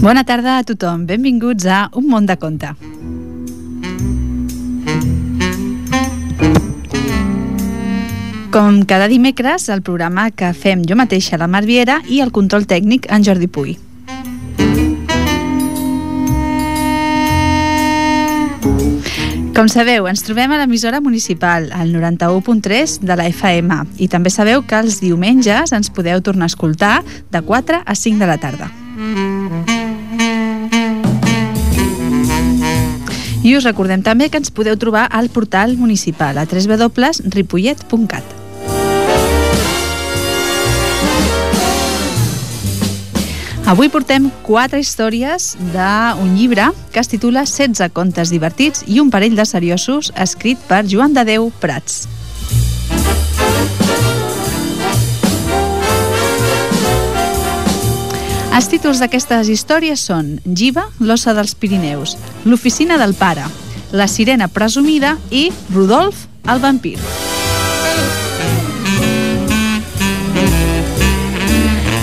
Bona tarda a tothom. Benvinguts a Un món de conte. Com cada dimecres, el programa que fem jo mateixa, la Mar Viera, i el control tècnic, en Jordi Puy. Com sabeu, ens trobem a l'emissora municipal, al 91.3 de la FM, i també sabeu que els diumenges ens podeu tornar a escoltar de 4 a 5 de la tarda. I us recordem també que ens podeu trobar al portal municipal a www.ripollet.cat. Avui portem quatre històries d'un llibre que es titula 16 contes divertits i un parell de seriosos escrit per Joan de Déu Prats. Els títols d'aquestes històries són Giva, l'ossa dels Pirineus, l'oficina del pare, la sirena presumida i Rodolf, el vampir.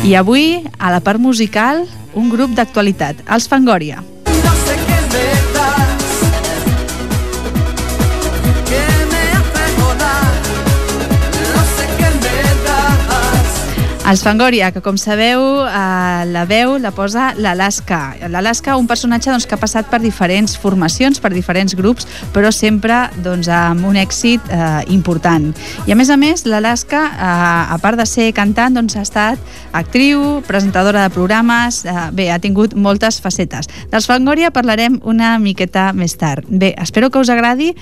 I avui, a la part musical, un grup d'actualitat, els Fangòria. Els Fangòria, que com sabeu, eh, la veu la posa l'Alaska. L'Alaska, un personatge doncs, que ha passat per diferents formacions, per diferents grups, però sempre doncs, amb un èxit eh, important. I a més a més, l'Alaska, eh, a part de ser cantant, doncs, ha estat actriu, presentadora de programes, eh, bé, ha tingut moltes facetes. Dels Fangòria parlarem una miqueta més tard. Bé, espero que us agradi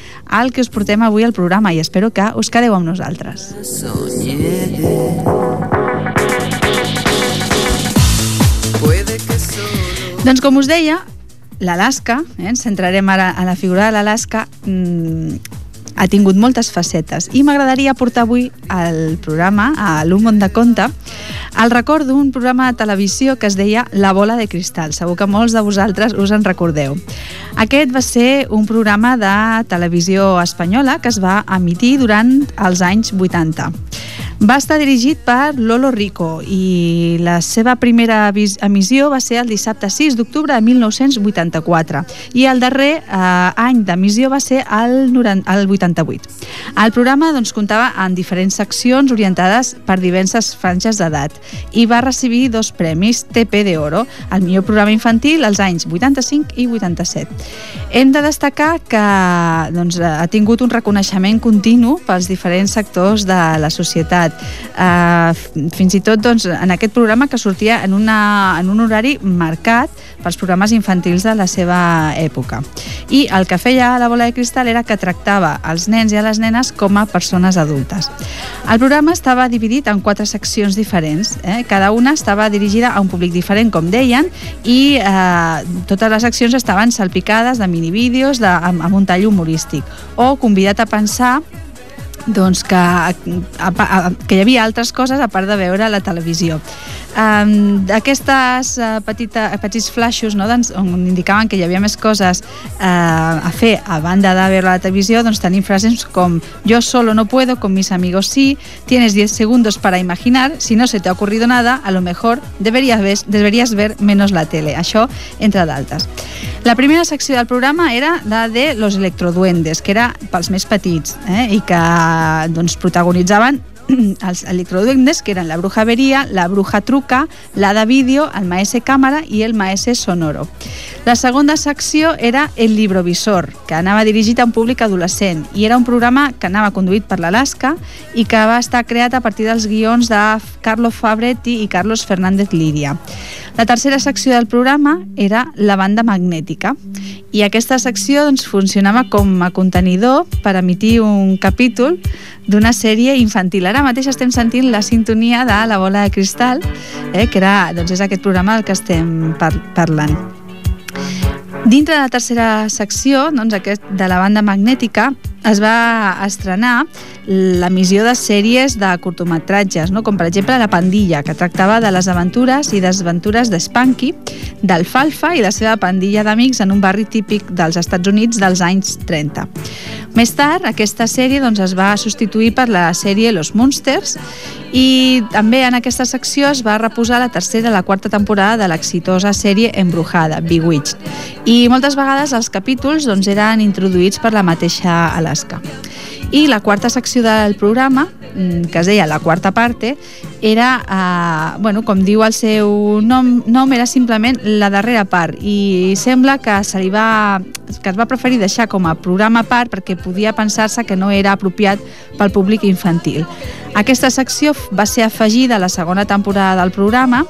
el que us portem avui al programa i espero que us quedeu amb nosaltres. Puede Doncs com us deia, l'Alaska, eh, ens centrarem ara a la figura de l'Alaska, mm, ha tingut moltes facetes i m'agradaria portar avui al programa, a l'Un món de conte, el record d'un programa de televisió que es deia La bola de cristal. Segur que molts de vosaltres us en recordeu. Aquest va ser un programa de televisió espanyola que es va emitir durant els anys 80. Va estar dirigit per Lolo Rico i la seva primera emissió va ser el dissabte 6 d'octubre de 1984 i el darrer eh, any d'emissió va ser el, 90, el 88. El programa doncs, comptava amb diferents seccions orientades per diverses franges d'edat i va recibir dos premis TP d'Oro, el millor programa infantil als anys 85 i 87. Hem de destacar que doncs, ha tingut un reconeixement continu pels diferents sectors de la societat. Uh, fins i tot doncs, en aquest programa que sortia en, una, en un horari marcat pels programes infantils de la seva època. I el que feia la bola de cristal era que tractava els nens i a les nenes com a persones adultes. El programa estava dividit en quatre seccions diferents. Eh? Cada una estava dirigida a un públic diferent, com deien, i eh, totes les seccions estaven salpicades de minivídeos de, amb, amb un tall humorístic o convidat a pensar doncs que, a, a, que hi havia altres coses a part de veure la televisió. Um, aquestes uh, petita, petits flaixos no, doncs, on indicaven que hi havia més coses uh, a fer a banda de veure la televisió, doncs tenim frases com yo solo no puedo, con mis amigos sí, tienes 10 segundos para imaginar, si no se te ha ocurrido nada, a lo mejor deberías ver, deberías ver menos la tele. Això, entre d'altres. La primera secció del programa era la de Los Electroduendes, que era pels més petits eh, i que doncs, protagonitzaven els electroduendes, que eren la bruja veria, la bruja truca, la de vídeo, el maese càmera i el maese sonoro. La segona secció era el librovisor, que anava dirigit a un públic adolescent i era un programa que anava conduït per l'Alaska i que va estar creat a partir dels guions de Carlos Fabretti i Carlos Fernández Líria. La tercera secció del programa era la banda magnètica i aquesta secció doncs, funcionava com a contenidor per emitir un capítol d'una sèrie infantil. Ara mateix estem sentint la sintonia de La bola de cristal, eh, que era, doncs, és aquest programa del que estem par parlant. Dintre de la tercera secció, doncs, aquest, de la banda magnètica, es va estrenar l'emissió de sèries de curtometratges, no? com per exemple La Pandilla, que tractava de les aventures i desventures d'Spanky, d'Alfalfa i la seva pandilla d'amics en un barri típic dels Estats Units dels anys 30. Més tard, aquesta sèrie doncs, es va substituir per la sèrie Los Monsters i també en aquesta secció es va reposar la tercera i la quarta temporada de l'exitosa sèrie Embrujada, Bewitched. I moltes vegades els capítols doncs, eren introduïts per la mateixa Alaska. I la quarta secció del programa, mm, que es deia la quarta parte, era, eh, bueno, com diu el seu nom, nom, era simplement la darrera part i sembla que se li va que es va preferir deixar com a programa part perquè podia pensar-se que no era apropiat pel públic infantil. Aquesta secció va ser afegida a la segona temporada del programa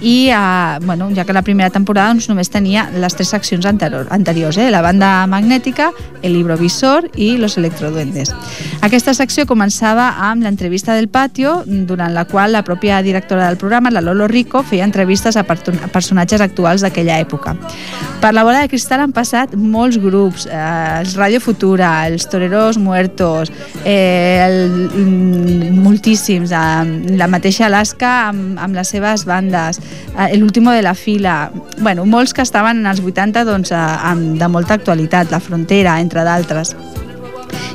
i eh, bueno, ja que la primera temporada doncs, només tenia les tres seccions anterior, anteriors, eh? la banda magnètica, el librovisor i los electroduendes. Aquesta secció començava amb l'entrevista del patio, durant la qual la pròpia directora del programa, la Lolo Rico, feia entrevistes a, per a personatges actuals d'aquella època. Per la bola de cristal han passat molts grups, eh, els Radio Futura, els Toreros Muertos, eh, el, mm, moltíssims, eh, la mateixa Alaska amb, amb les seves bandes, eh, l'último de la fila, bueno, molts que estaven en els 80 doncs, eh, amb, de molta actualitat, La Frontera, entre d'altres.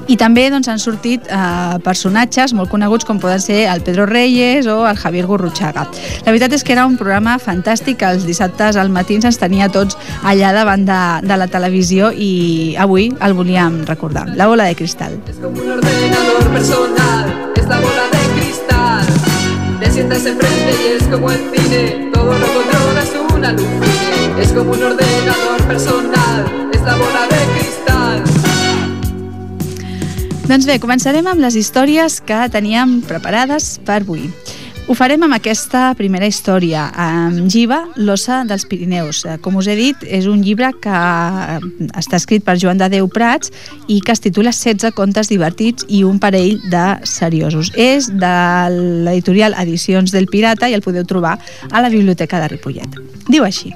I també doncs, han sortit eh, personatges molt coneguts com poden ser el Pedro Reyes o el Javier Gurruchaga. La veritat és que era un programa fantàstic, els dissabtes al matí ens tenia tots allà davant de, de la televisió i avui el volíem recordar. La bola de cristal. Es como un ordenador personal, es la bola de cristal. Te sientas enfrente y es como el cine, todo lo controlas una luz. Es como un ordenador personal, es la bola de cristal. Doncs bé, començarem amb les històries que teníem preparades per avui. Ho farem amb aquesta primera història, amb Giva, l'ossa dels Pirineus. Eh, Com us he dit, és un llibre que eh, està escrit per Joan de Déu Prats i que es titula 16 contes divertits i un parell de seriosos. És de l'editorial Edicions del Pirata i el podeu trobar a la Biblioteca de Ripollet. Diu així.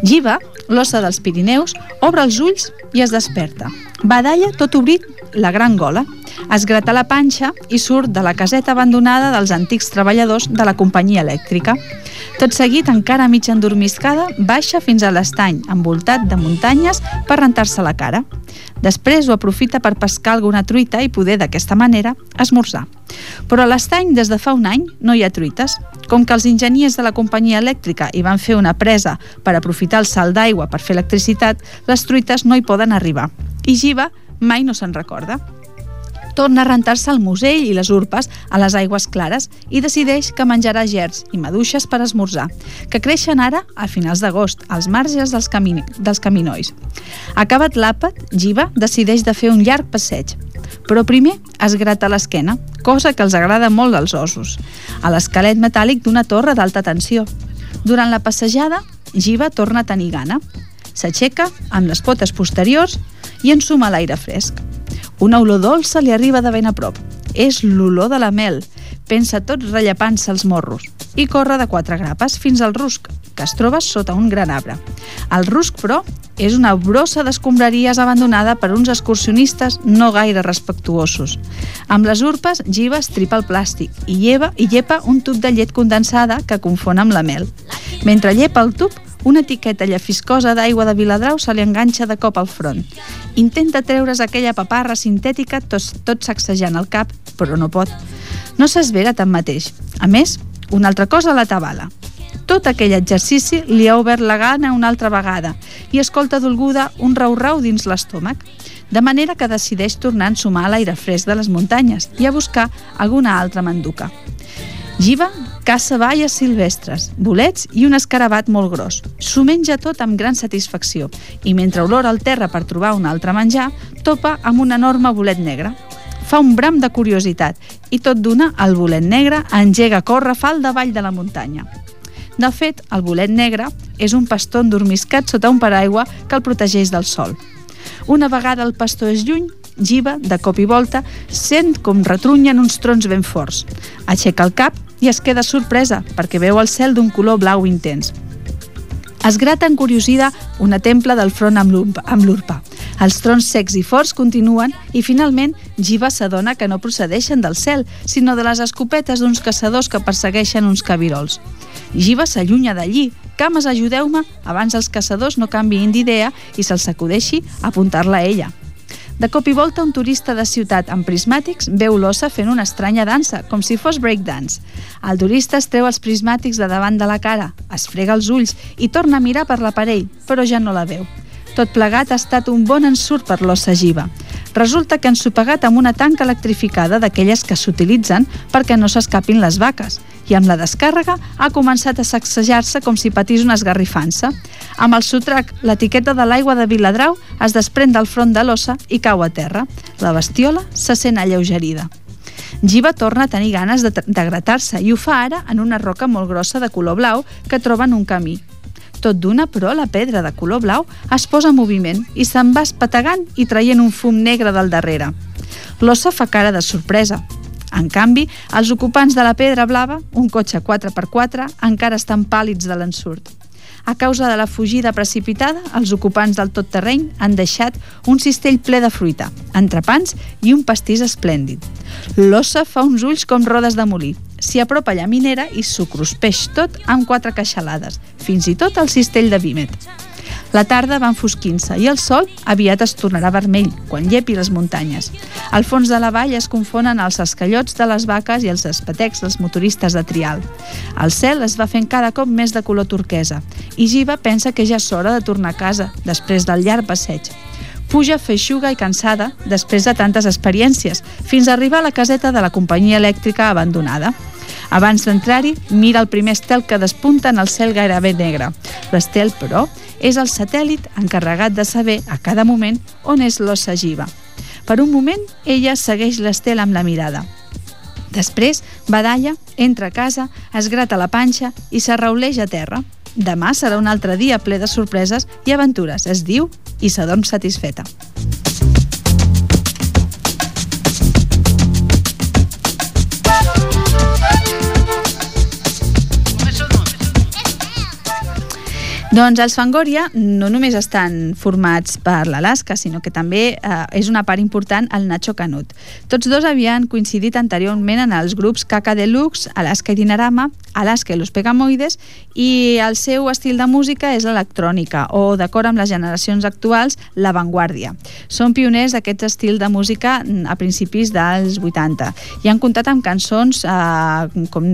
Giva, l'ossa dels Pirineus, obre els ulls i es desperta. Badalla tot obrit la gran gola, es grata la panxa i surt de la caseta abandonada dels antics treballadors de la companyia elèctrica. Tot seguit, encara mig endormiscada, baixa fins a l'estany, envoltat de muntanyes, per rentar-se la cara. Després ho aprofita per pescar alguna truita i poder, d'aquesta manera, esmorzar. Però a l'estany, des de fa un any, no hi ha truites. Com que els enginyers de la companyia elèctrica hi van fer una presa per aprofitar el salt d'aigua per fer electricitat, les truites no hi poden arribar. I Giva mai no se'n recorda torna a rentar-se el musell i les urpes a les aigües clares i decideix que menjarà gerds i maduixes per esmorzar, que creixen ara a finals d'agost, als marges dels, camini dels caminois. Acabat l'àpat, Giva decideix de fer un llarg passeig, però primer es grata l'esquena, cosa que els agrada molt als ossos, a l'esquelet metàl·lic d'una torre d'alta tensió. Durant la passejada, Giva torna a tenir gana. S'aixeca amb les potes posteriors i ensuma l'aire fresc. Una olor dolça li arriba de ben a prop. És l'olor de la mel. Pensa tot rellepant-se els morros i corre de quatre grapes fins al rusc, que es troba sota un gran arbre. El rusc, però, és una brossa d'escombraries abandonada per uns excursionistes no gaire respectuosos. Amb les urpes, Giva estripa el plàstic i lleva, i llepa un tub de llet condensada que confon amb la mel. Mentre llepa el tub, una etiqueta llafiscosa d'aigua de Viladrau se li enganxa de cop al front. Intenta treure's aquella paparra sintètica tot, tot sacsejant el cap, però no pot. No s'esvera tanmateix. A més, una altra cosa la tabala. Tot aquell exercici li ha obert la gana una altra vegada i escolta dolguda un rau-rau dins l'estómac, de manera que decideix tornar a ensumar a l'aire fresc de les muntanyes i a buscar alguna altra manduca. Giva caça baies silvestres, bolets i un escarabat molt gros. S'ho menja tot amb gran satisfacció i mentre olora el terra per trobar un altre menjar, topa amb un enorme bolet negre. Fa un bram de curiositat i tot d'una el bolet negre engega a córrer fal davall de la muntanya. De fet, el bolet negre és un pastor endormiscat sota un paraigua que el protegeix del sol. Una vegada el pastor és lluny, Giva, de cop i volta, sent com retrunyen uns trons ben forts. Aixeca el cap i es queda sorpresa perquè veu el cel d'un color blau intens. Es grata encuriosida una templa del front amb l'urpa. Els trons secs i forts continuen i finalment Jiva s'adona que no procedeixen del cel, sinó de les escopetes d'uns caçadors que persegueixen uns cabirols. Jiva s'allunya d'allí. Cames, ajudeu-me abans els caçadors no canviïn d'idea i se'ls acudeixi apuntar-la a ella. De cop i volta, un turista de ciutat amb prismàtics veu l'ossa fent una estranya dansa, com si fos breakdance. El turista es treu els prismàtics de davant de la cara, es frega els ulls i torna a mirar per l'aparell, però ja no la veu. Tot plegat ha estat un bon ensurt per l'ossa giva. Resulta que han sopegat amb una tanca electrificada d'aquelles que s'utilitzen perquè no s'escapin les vaques i amb la descàrrega ha començat a sacsejar-se com si patís una esgarrifança. Amb el sotrac, l'etiqueta de l'aigua de Viladrau es desprèn del front de l'ossa i cau a terra. La bestiola se sent alleugerida. Giva torna a tenir ganes de, de gratar-se i ho fa ara en una roca molt grossa de color blau que troba en un camí. Tot d'una, però, la pedra de color blau es posa en moviment i se'n va espetegant i traient un fum negre del darrere. L'ossa fa cara de sorpresa, en canvi, els ocupants de la Pedra Blava, un cotxe 4x4, encara estan pàl·lids de l'ensurt. A causa de la fugida precipitada, els ocupants del tot terreny han deixat un cistell ple de fruita, entrepans i un pastís esplèndid. L'ossa fa uns ulls com rodes de molí. S'hi apropa la minera i s'ho cruspeix tot amb quatre queixalades, fins i tot el cistell de vímet. La tarda va enfosquint-se i el sol aviat es tornarà vermell quan llepi les muntanyes. Al fons de la vall es confonen els escallots de les vaques i els espetecs dels motoristes de trial. El cel es va fent cada cop més de color turquesa i Giva pensa que ja és hora de tornar a casa després del llarg passeig. Puja feixuga i cansada després de tantes experiències, fins a arribar a la caseta de la companyia elèctrica abandonada. Abans d'entrar-hi, mira el primer estel que despunta en el cel gairebé negre. L'estel, però, és el satèl·lit encarregat de saber a cada moment on és l'ossa giva. Per un moment, ella segueix l'estel amb la mirada. Després, badalla, entra a casa, es grata la panxa i s'arrauleix a terra. Demà serà un altre dia ple de sorpreses i aventures, es diu, i s'adorm satisfeta. Doncs els Fangoria no només estan formats per l'Alaska, sinó que també eh, és una part important el Nacho Canut. Tots dos havien coincidit anteriorment en els grups Caca Deluxe, Alaska i Dinarama, Alaska i Los Pegamoides, i el seu estil de música és l'electrònica, o d'acord amb les generacions actuals, l'avantguàrdia. Són pioners d'aquest estil de música a principis dels 80 i han comptat amb cançons eh, com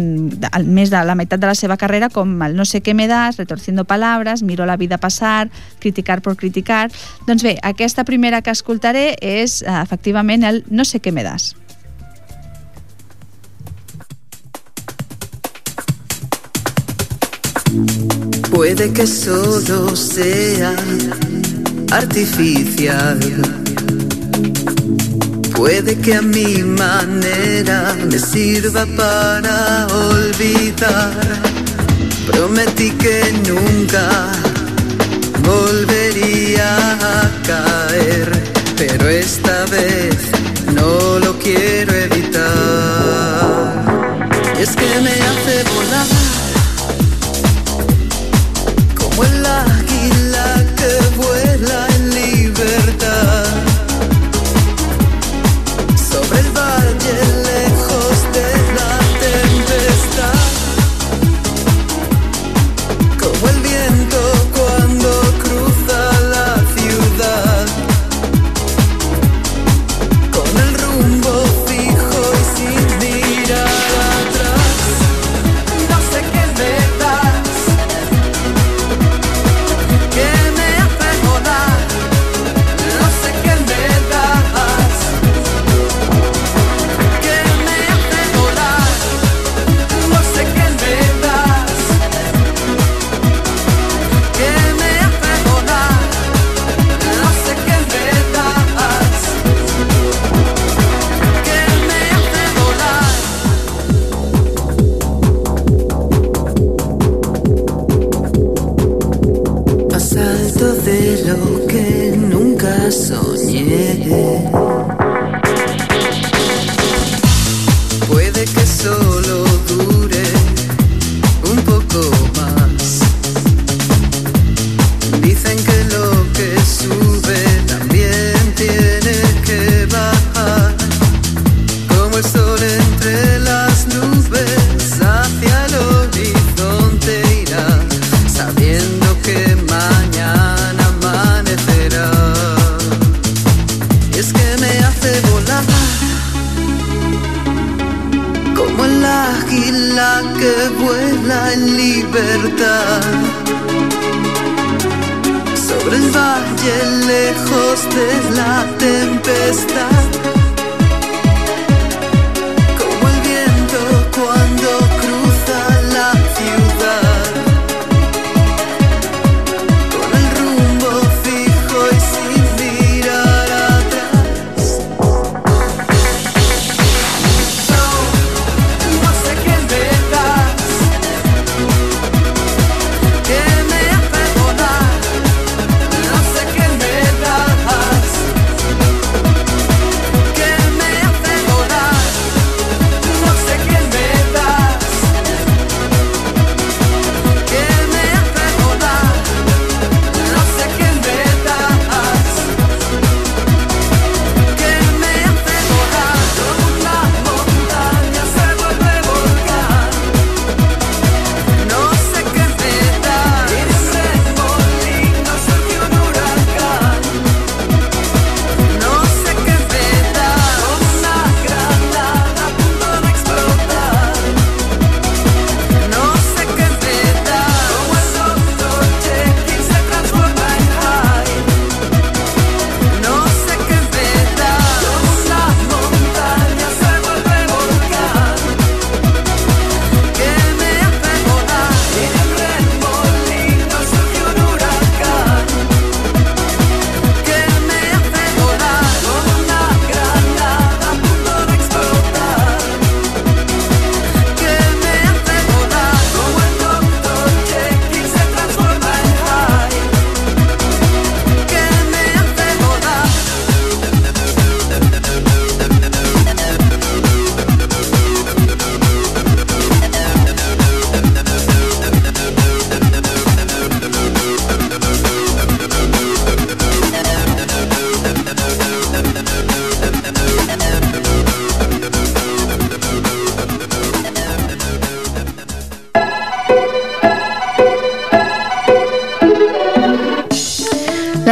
més de la meitat de la seva carrera com el No sé què me das, Retorciendo Palabras, coses, miro la vida passar, criticar por criticar. Doncs bé, aquesta primera que escoltaré és eh, efectivament el No sé què me das. Puede que solo sea artificial. Puede que a mi manera me sirva para olvidar Prometí que nunca volvería a caer, pero esta vez no lo quiero evitar. Es que me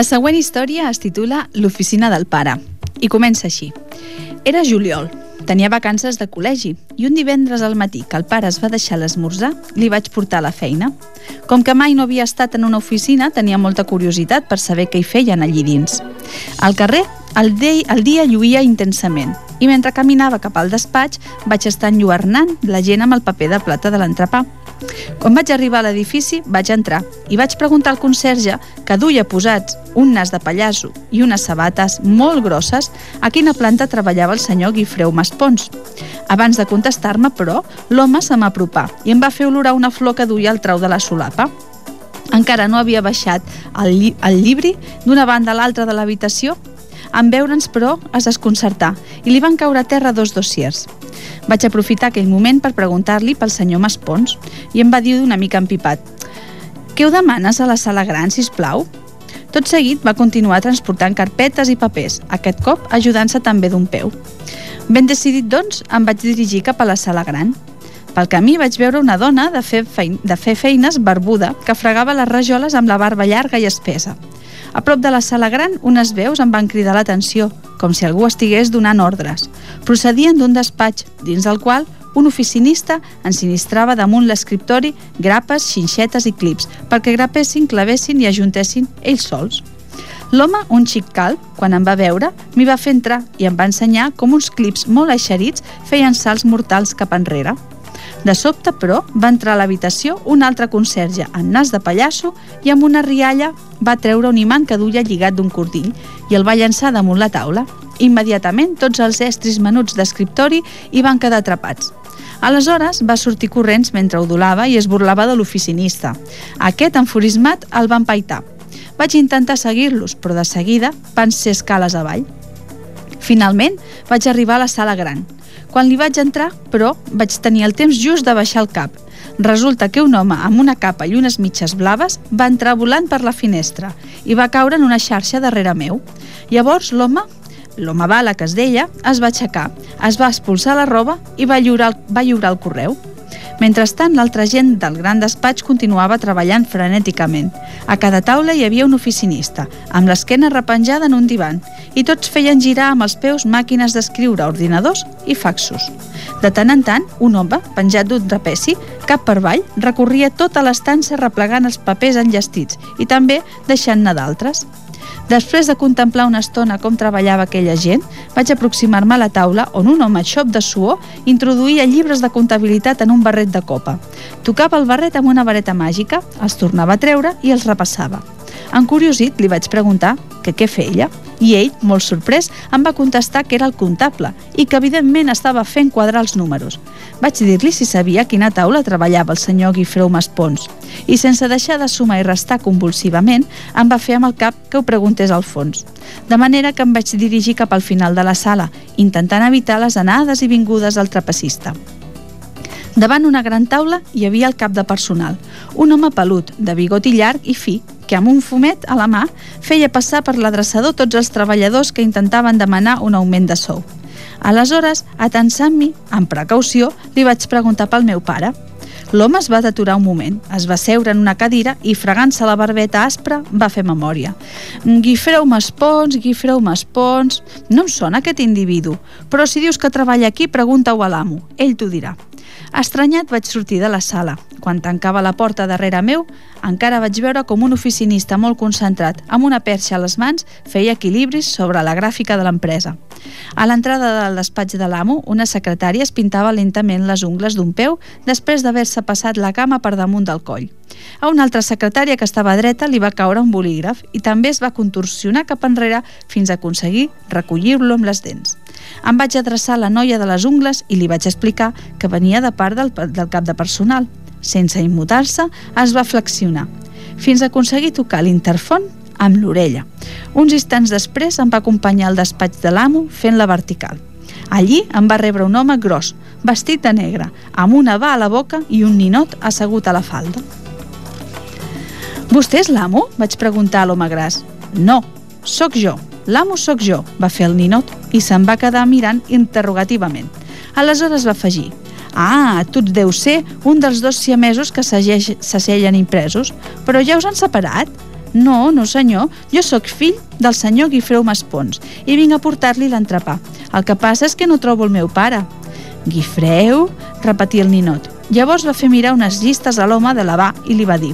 La següent història es titula L'oficina del pare i comença així. Era juliol, tenia vacances de col·legi i un divendres al matí que el pare es va deixar l'esmorzar, li vaig portar a la feina. Com que mai no havia estat en una oficina, tenia molta curiositat per saber què hi feien allí dins. Al carrer, el, de, el dia lluïa intensament i mentre caminava cap al despatx vaig estar enlluernant la gent amb el paper de plata de l'entrepà. Quan vaig arribar a l'edifici, vaig entrar i vaig preguntar al conserge, que duia posats un nas de pallasso i unes sabates molt grosses, a quina planta treballava el senyor Guifreu Maspons. Abans de contestar-me, però, l'home se m'apropà i em va fer olorar una flor que duia al trau de la solapa. Encara no havia baixat el, lli el llibri d'una banda a l'altra de l'habitació. En veure'ns, però, es desconcertà i li van caure a terra dos dossiers. Vaig aprofitar aquell moment per preguntar-li pel senyor Maspons i em va dir d'una mica empipat «Què ho demanes a la sala gran, si plau? Tot seguit va continuar transportant carpetes i papers, aquest cop ajudant-se també d'un peu. Ben decidit, doncs, em vaig dirigir cap a la sala gran. Pel camí vaig veure una dona de fer, fein de fer feines barbuda que fregava les rajoles amb la barba llarga i espessa. A prop de la sala gran, unes veus em van cridar l'atenció, com si algú estigués donant ordres. Procedien d'un despatx, dins del qual un oficinista ensinistrava damunt l'escriptori grapes, xinxetes i clips, perquè grapessin, clavessin i ajuntessin ells sols. L'home, un xic calp, quan em va veure, m'hi va fer entrar i em va ensenyar com uns clips molt eixerits feien salts mortals cap enrere. De sobte, però, va entrar a l'habitació un altre conserge amb nas de pallasso i amb una rialla va treure un imant que duia lligat d'un cordill i el va llançar damunt la taula. Immediatament, tots els estris menuts d'escriptori hi van quedar atrapats. Aleshores va sortir corrents mentre odolava i es burlava de l'oficinista. Aquest, enfurismat, el va empaitar. Vaig intentar seguir-los, però de seguida van ser escales avall. Finalment, vaig arribar a la sala gran. Quan li vaig entrar, però, vaig tenir el temps just de baixar el cap. Resulta que un home amb una capa i unes mitges blaves va entrar volant per la finestra i va caure en una xarxa darrere meu. Llavors l'home, l'home bala que es deia, es va aixecar, es va expulsar la roba i va lliurar el, va lliurar el correu. Mentrestant, l'altra gent del gran despatx continuava treballant frenèticament. A cada taula hi havia un oficinista, amb l'esquena repenjada en un divan, i tots feien girar amb els peus màquines d'escriure, ordinadors i faxos. De tant en tant, un home, penjat d'un trapeci, cap per avall, recorria tota l'estança replegant els papers enllestits i també deixant-ne d'altres. Després de contemplar una estona com treballava aquella gent, vaig aproximar-me a la taula on un home xop de suor introduïa llibres de comptabilitat en un barret de copa. Tocava el barret amb una vareta màgica, els tornava a treure i els repassava. Encuriosit, li vaig preguntar que què feia i ell, molt sorprès, em va contestar que era el comptable i que evidentment estava fent quadrar els números. Vaig dir-li si sabia a quina taula treballava el senyor Guifreu Maspons i sense deixar de sumar i restar convulsivament em va fer amb el cap que ho preguntés al fons. De manera que em vaig dirigir cap al final de la sala, intentant evitar les anades i vingudes del trapecista. Davant una gran taula hi havia el cap de personal, un home pelut, de bigoti llarg i fi, que amb un fumet a la mà feia passar per l'adreçador tots els treballadors que intentaven demanar un augment de sou. Aleshores, atensant-m'hi, amb precaució, li vaig preguntar pel meu pare. L'home es va deturar un moment, es va seure en una cadira i, fregant-se la barbeta aspra, va fer memòria. Guifreu Maspons, Guifreu Maspons... No em sona aquest individu, però si dius que treballa aquí, pregunta-ho a l'amo. Ell t'ho dirà. Estranyat vaig sortir de la sala. Quan tancava la porta darrere meu, encara vaig veure com un oficinista molt concentrat, amb una perxa a les mans, feia equilibris sobre la gràfica de l'empresa. A l'entrada del despatx de l'amo, una secretària es pintava lentament les ungles d'un peu després d'haver-se passat la cama per damunt del coll. A una altra secretària que estava dreta li va caure un bolígraf i també es va contorsionar cap enrere fins a aconseguir recollir-lo amb les dents. Em vaig adreçar a la noia de les ungles i li vaig explicar que venia de part del, del cap de personal. Sense immutar-se, es va flexionar, fins a aconseguir tocar l'interfon amb l'orella. Uns instants després em va acompanyar al despatx de l'amo fent la vertical. Allí em va rebre un home gros, vestit de negre, amb una va a la boca i un ninot assegut a la falda. «Vostè és l'amo?», vaig preguntar a l'home gras. «No, sóc jo, l'amo sóc jo», va fer el ninot i se'n va quedar mirant interrogativament. Aleshores va afegir «Ah, tu deus ser un dels dos siamesos que s'assellen impresos, però ja us han separat?» No, no senyor, jo sóc fill del senyor Guifreu Maspons i vinc a portar-li l'entrepà. El que passa és que no trobo el meu pare. Guifreu? repetia el ninot. Llavors va fer mirar unes llistes a l'home de lavà i li va dir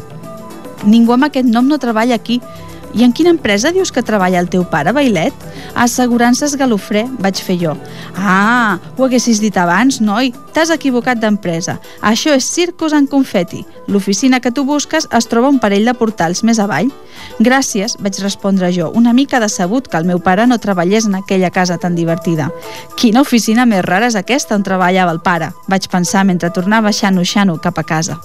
Ningú amb aquest nom no treballa aquí. I en quina empresa dius que treballa el teu pare, Bailet? A Assegurances Galofré, vaig fer jo. Ah, ho haguessis dit abans, noi. T'has equivocat d'empresa. Això és Circus en Confeti. L'oficina que tu busques es troba un parell de portals més avall. Gràcies, vaig respondre jo, una mica decebut que el meu pare no treballés en aquella casa tan divertida. Quina oficina més rara és aquesta on treballava el pare? Vaig pensar mentre tornava xano-xano cap a casa.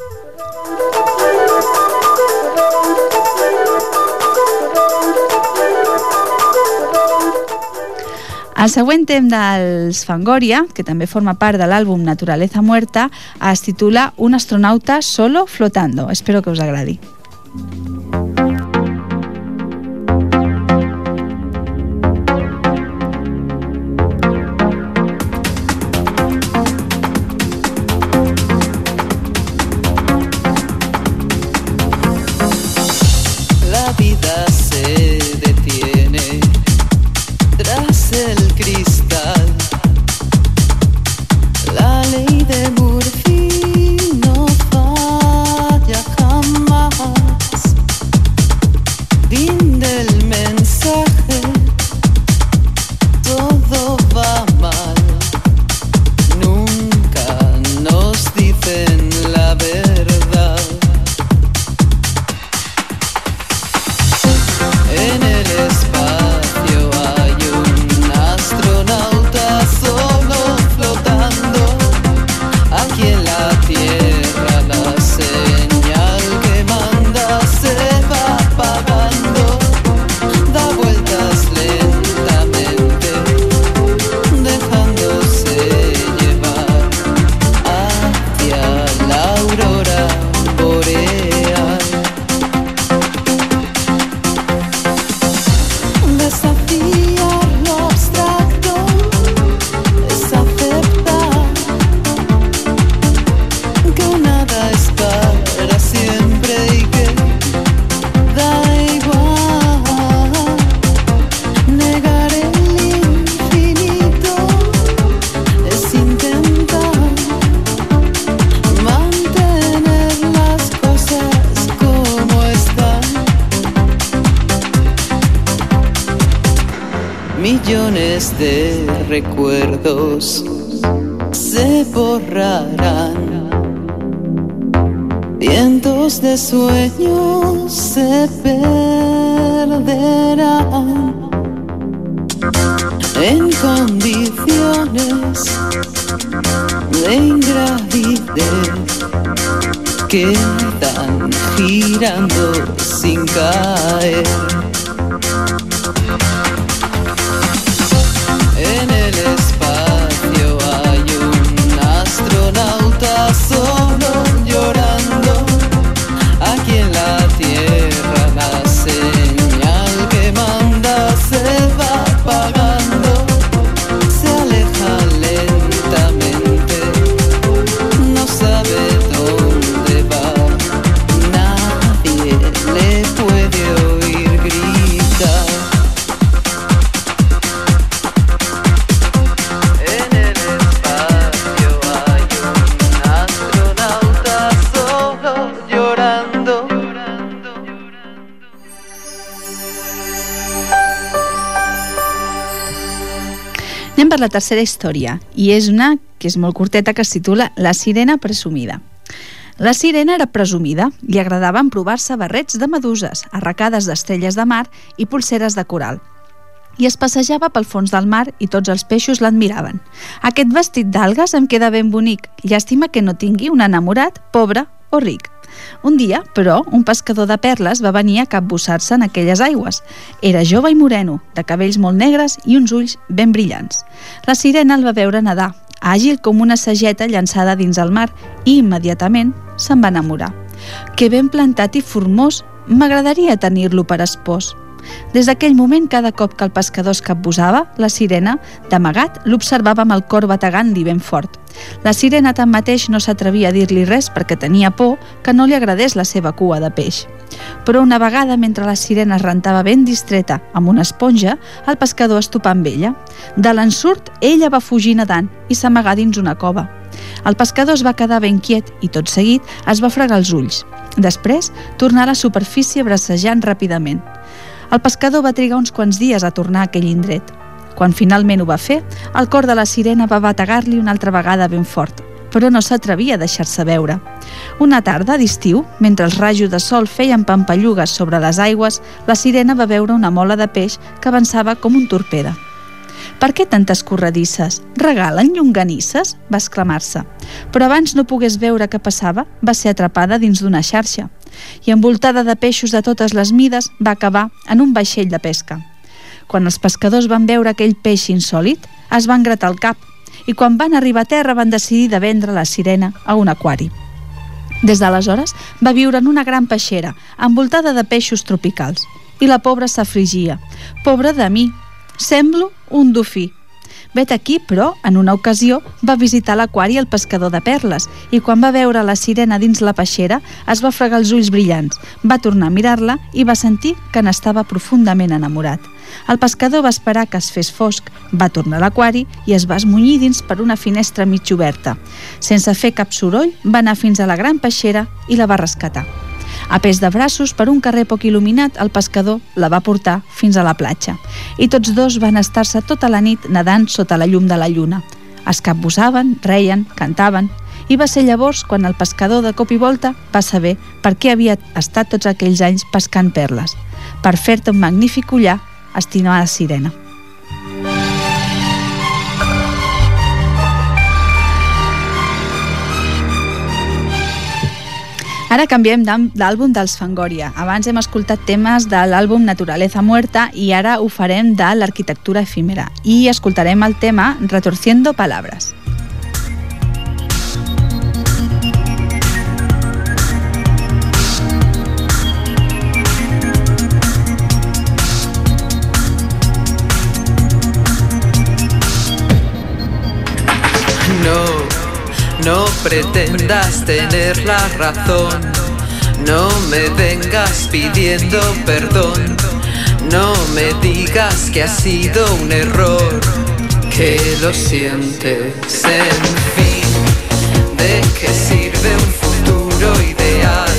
El següent tema dels Fangoria, que també forma part de l'àlbum Naturaleza Muerta, es titula Un astronauta solo flotando. Espero que us agradi. La la tercera història, i és una que és molt curteta que es titula La sirena presumida. La sirena era presumida, li agradava emprovar-se barrets de meduses, arracades d'estrelles de mar i pulseres de coral. I es passejava pel fons del mar i tots els peixos l'admiraven. Aquest vestit d'algues em queda ben bonic, llàstima que no tingui un enamorat, pobre o ric. Un dia, però, un pescador de perles va venir a capbussar-se en aquelles aigües. Era jove i moreno, de cabells molt negres i uns ulls ben brillants. La sirena el va veure nedar, àgil com una sageta llançada dins el mar, i immediatament se'n va enamorar. Que ben plantat i formós, m'agradaria tenir-lo per espòs. Des d'aquell moment, cada cop que el pescador es capbussava, la sirena, d'amagat, l'observava amb el cor bategant-li ben fort. La sirena, tanmateix, no s'atrevia a dir-li res perquè tenia por que no li agradés la seva cua de peix. Però una vegada, mentre la sirena es rentava ben distreta amb una esponja, el pescador es topà amb ella. De l'ensurt, ella va fugir nedant i s'amagà dins una cova. El pescador es va quedar ben quiet i, tot seguit, es va fregar els ulls. Després, tornà a la superfície bracejant ràpidament. El pescador va trigar uns quants dies a tornar a aquell indret. Quan finalment ho va fer, el cor de la sirena va bategar-li una altra vegada ben fort, però no s'atrevia a deixar-se veure. Una tarda d'estiu, mentre els rajos de sol feien pampallugues sobre les aigües, la sirena va veure una mola de peix que avançava com un torpede. Per què tantes corredisses? Regalen llonganisses? va exclamar-se. Però abans no pogués veure què passava, va ser atrapada dins d'una xarxa i envoltada de peixos de totes les mides va acabar en un vaixell de pesca. Quan els pescadors van veure aquell peix insòlit, es van gratar el cap i quan van arribar a terra van decidir de vendre la sirena a un aquari. Des d'aleshores va viure en una gran peixera, envoltada de peixos tropicals. I la pobra s'afligia. Pobra de mi, semblo un dofí. Vet aquí, però, en una ocasió, va visitar l'aquari el pescador de perles i quan va veure la sirena dins la peixera es va fregar els ulls brillants, va tornar a mirar-la i va sentir que n'estava profundament enamorat. El pescador va esperar que es fes fosc, va tornar a l'aquari i es va esmunyir dins per una finestra mig oberta. Sense fer cap soroll, va anar fins a la gran peixera i la va rescatar. A pes de braços, per un carrer poc il·luminat, el pescador la va portar fins a la platja. I tots dos van estar-se tota la nit nedant sota la llum de la lluna. Es capbussaven, reien, cantaven, i va ser llavors quan el pescador de cop i volta va saber per què havia estat tots aquells anys pescant perles. Per fer-te un magnífic collar, estimada sirena. Ara canviem d'àlbum dels Fangoria. Abans hem escoltat temes de l'àlbum Naturaleza Muerta i ara ho farem de l'arquitectura efímera. I escoltarem el tema Retorciendo Palabras. No, pretendas tener la razón. No me vengas pidiendo perdón. No me digas que ha sido un error. Que lo sientes, en fin. ¿De qué sirve un futuro ideal?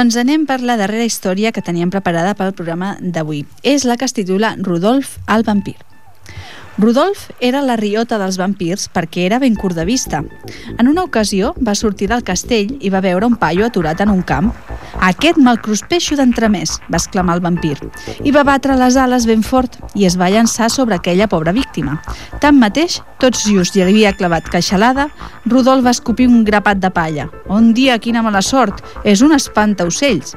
Doncs anem per la darrera història que teníem preparada pel programa d'avui. És la que es titula Rodolf el vampir. Rodolf era la riota dels vampirs perquè era ben curt de vista. En una ocasió va sortir del castell i va veure un paio aturat en un camp. Aquest me'l cruspeixo d'entremès, va exclamar el vampir, i va batre les ales ben fort i es va llançar sobre aquella pobra víctima. Tanmateix, tots just hi havia clavat queixalada, Rodolf va escopir un grapat de palla. Un dia, quina mala sort, és un espantaocells.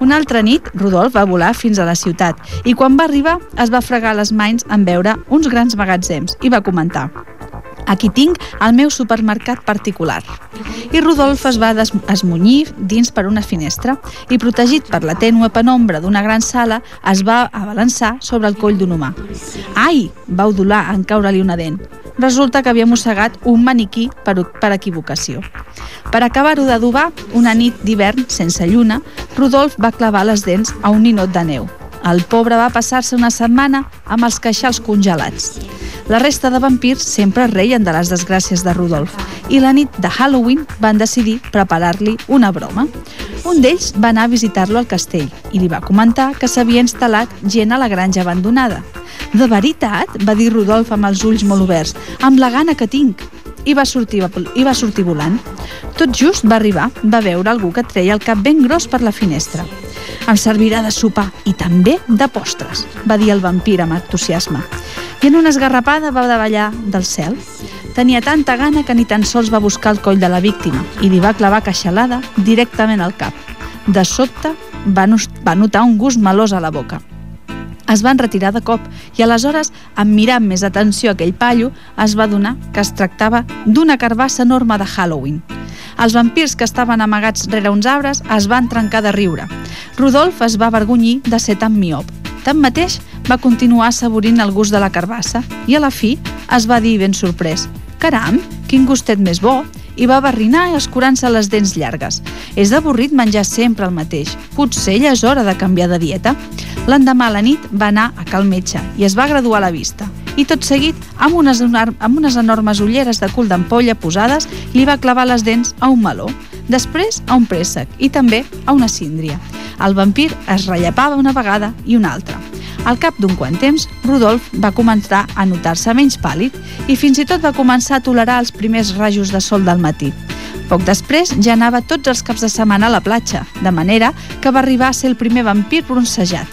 Una altra nit, Rodolf va volar fins a la ciutat i quan va arribar es va fregar les mans en veure uns grans magatzems i va comentar Aquí tinc el meu supermercat particular. I Rodolf es va esmunyir dins per una finestra i, protegit per la tènue penombra d'una gran sala, es va abalançar sobre el coll d'un humà. Ai! va udolar en caure-li una dent. Resulta que havia mossegat un maniquí per, per equivocació. Per acabar-ho d'adobar, una nit d'hivern sense lluna, Rodolf va clavar les dents a un ninot de neu. El pobre va passar-se una setmana amb els queixals congelats. La resta de vampirs sempre reien de les desgràcies de Rodolf i la nit de Halloween van decidir preparar-li una broma. Un d'ells va anar a visitar-lo al castell i li va comentar que s'havia instal·lat gent a la granja abandonada. De veritat? va dir Rodolf amb els ulls molt oberts. Amb la gana que tinc. I va sortir, i va sortir volant. Tot just va arribar, va veure algú que treia el cap ben gros per la finestra. Em servirà de sopar i també de postres, va dir el vampir amb entusiasme. I en una esgarrapada va davallar del cel. Tenia tanta gana que ni tan sols va buscar el coll de la víctima i li va clavar queixalada directament al cap. De sobte va, notar un gust melós a la boca. Es van retirar de cop i aleshores, en mirar amb més atenció aquell pallo, es va donar que es tractava d'una carbassa enorme de Halloween. Els vampirs que estaven amagats rere uns arbres es van trencar de riure. Rodolf es va avergonyir de ser tan miop. Tanmateix, va continuar assaborint el gust de la carbassa i a la fi es va dir ben sorprès «Caram, quin gustet més bo!» I va barrinar escurant-se les dents llargues. És avorrit menjar sempre el mateix. Potser ja és hora de canviar de dieta. L'endemà a la nit va anar a cal metge i es va graduar la vista. I tot seguit, amb unes, amb unes enormes ulleres de cul d'ampolla posades, li va clavar les dents a un meló, després a un préssec i també a una síndria. El vampir es rellapava una vegada i una altra. Al cap d'un quant temps, Rudolf va començar a notar-se menys pàl·lid i fins i tot va començar a tolerar els primers rajos de sol del matí. Poc després ja anava tots els caps de setmana a la platja, de manera que va arribar a ser el primer vampir bronzejat.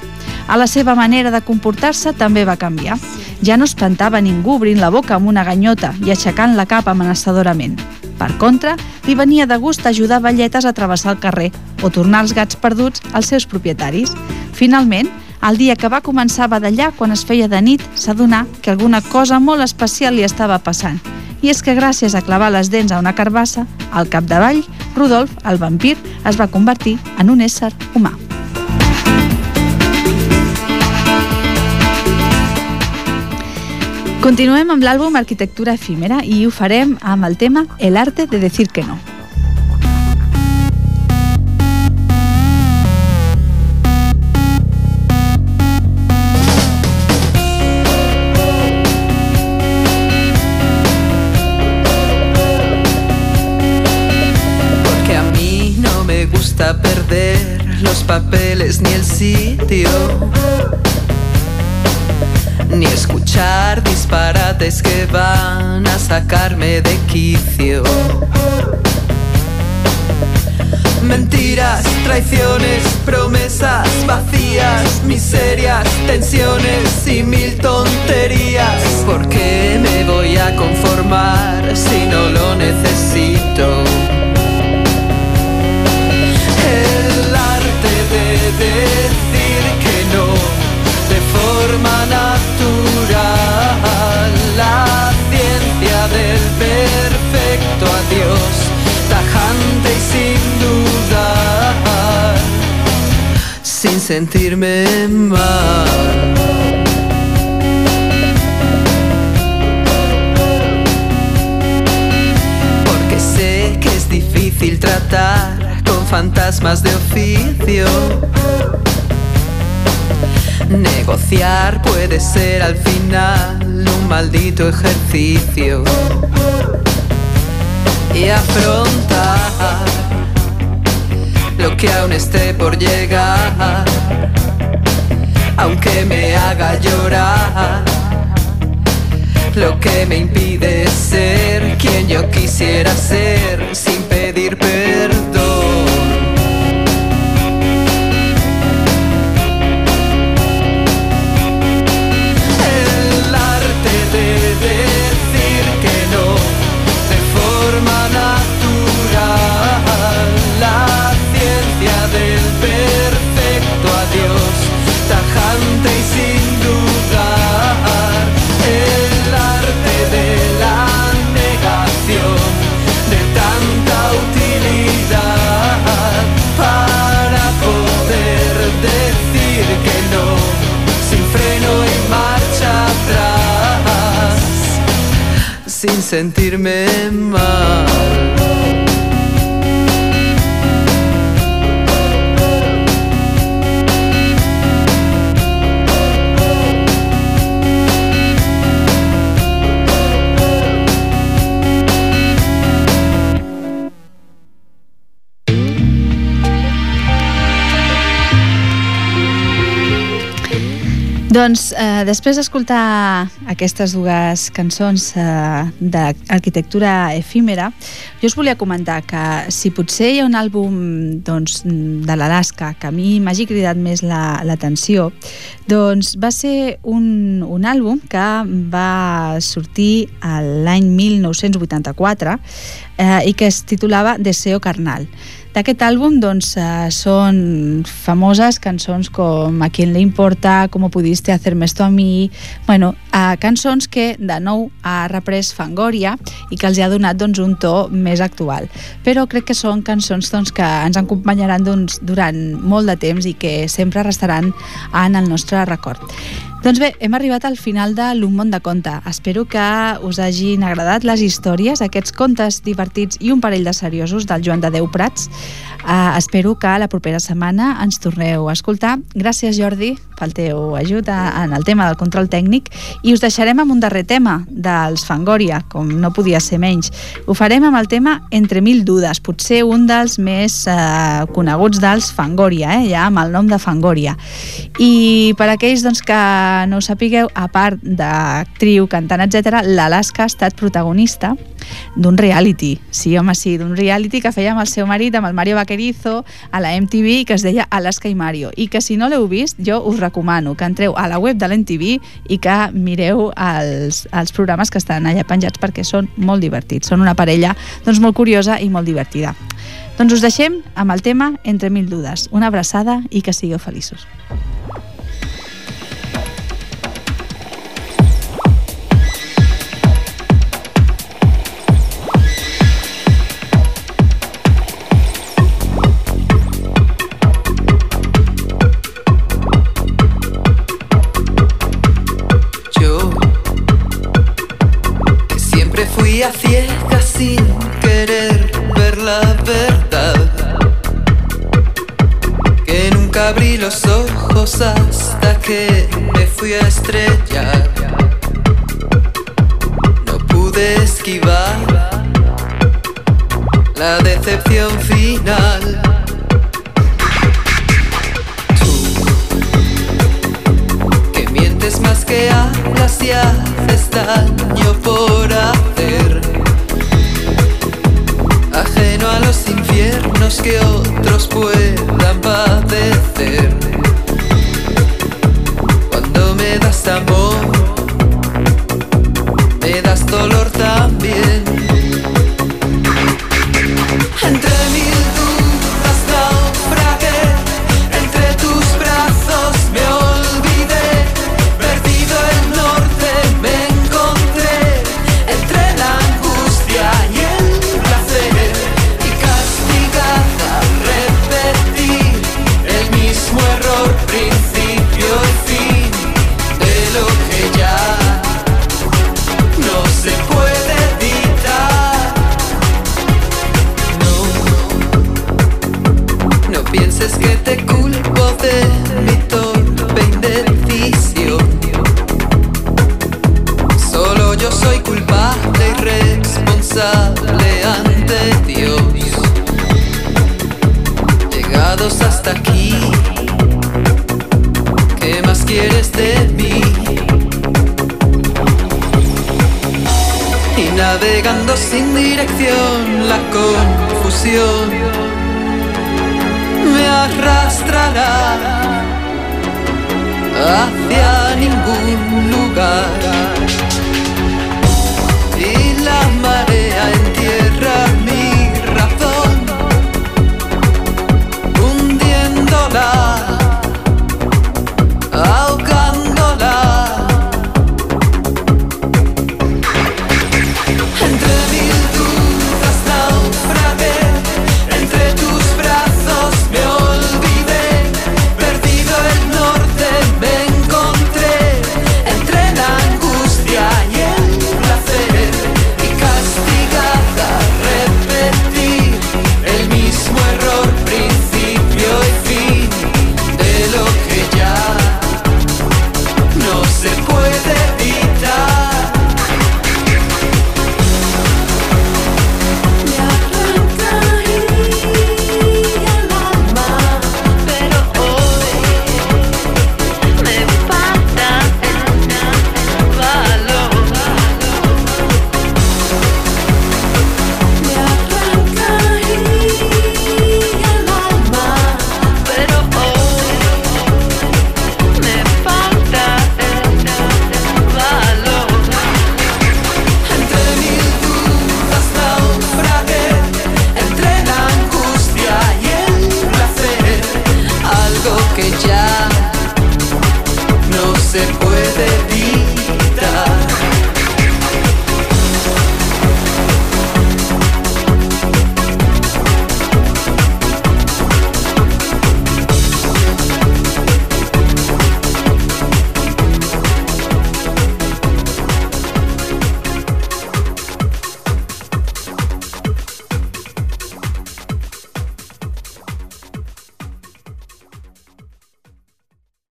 A la seva manera de comportar-se també va canviar. Ja no espantava ningú obrint la boca amb una ganyota i aixecant la capa amenaçadorament. Per contra, li venia de gust ajudar velletes a travessar el carrer o tornar els gats perduts als seus propietaris. Finalment, el dia que va començar a badallar, quan es feia de nit, s'adonà que alguna cosa molt especial li estava passant. I és que gràcies a clavar les dents a una carbassa, al capdavall, Rudolf, el vampir, es va convertir en un ésser humà. Continuem amb l'àlbum Arquitectura efímera i ho farem amb el tema El arte de decir que no. Perder los papeles ni el sitio. Ni escuchar disparates que van a sacarme de quicio. Mentiras, traiciones, promesas vacías, miserias, tensiones y mil tonterías. ¿Por qué me voy a conformar si no lo necesito? Arte de decir que no de forma natural. La ciencia del perfecto adiós, tajante y sin dudar, sin sentirme mal. Porque sé que es difícil tratar fantasmas de oficio. Negociar puede ser al final un maldito ejercicio. Y afrontar lo que aún esté por llegar, aunque me haga llorar. Lo que me impide ser quien yo quisiera ser sin sentirme mal. Doncs eh, després d'escoltar aquestes dues cançons eh, d'arquitectura efímera, jo us volia comentar que si potser hi ha un àlbum doncs, de l'Alaska que a mi m'hagi cridat més la- l'atenció, doncs va ser un, un àlbum que va sortir l'any 1984 eh, i que es titulava Deseo Carnal. D'aquest àlbum doncs, eh, són famoses cançons com A quien le importa, Como pudiste hacerme esto a mí... Bueno, eh, cançons que de nou ha reprès Fangoria i que els ha donat doncs, un to més actual. Però crec que són cançons doncs, que ens acompanyaran doncs, durant molt de temps i que sempre restaran en el nostre record. Doncs bé, hem arribat al final de l'Un món de conte. Espero que us hagin agradat les històries, aquests contes divertits i un parell de seriosos del Joan de Déu Prats. Uh, espero que la propera setmana ens torneu a escoltar. Gràcies, Jordi, pel teu ajut en el tema del control tècnic i us deixarem amb un darrer tema dels Fangoria, com no podia ser menys. Ho farem amb el tema Entre mil dudes, potser un dels més uh, coneguts dels Fangoria, eh? ja amb el nom de Fangoria. I per aquells doncs, que no ho sapigueu, a part d'actriu, cantant, etc, l'Alaska ha estat protagonista d'un reality. Sí, home, sí, d'un reality que feia amb el seu marit, amb el Mario Vaquerizo, a la MTV, i que es deia Alaska i Mario. I que si no l'heu vist, jo us recomano que entreu a la web de l'MTV i que mireu els, els programes que estan allà penjats perquè són molt divertits. Són una parella doncs, molt curiosa i molt divertida. Doncs us deixem amb el tema Entre mil dudes. Una abraçada i que sigueu feliços.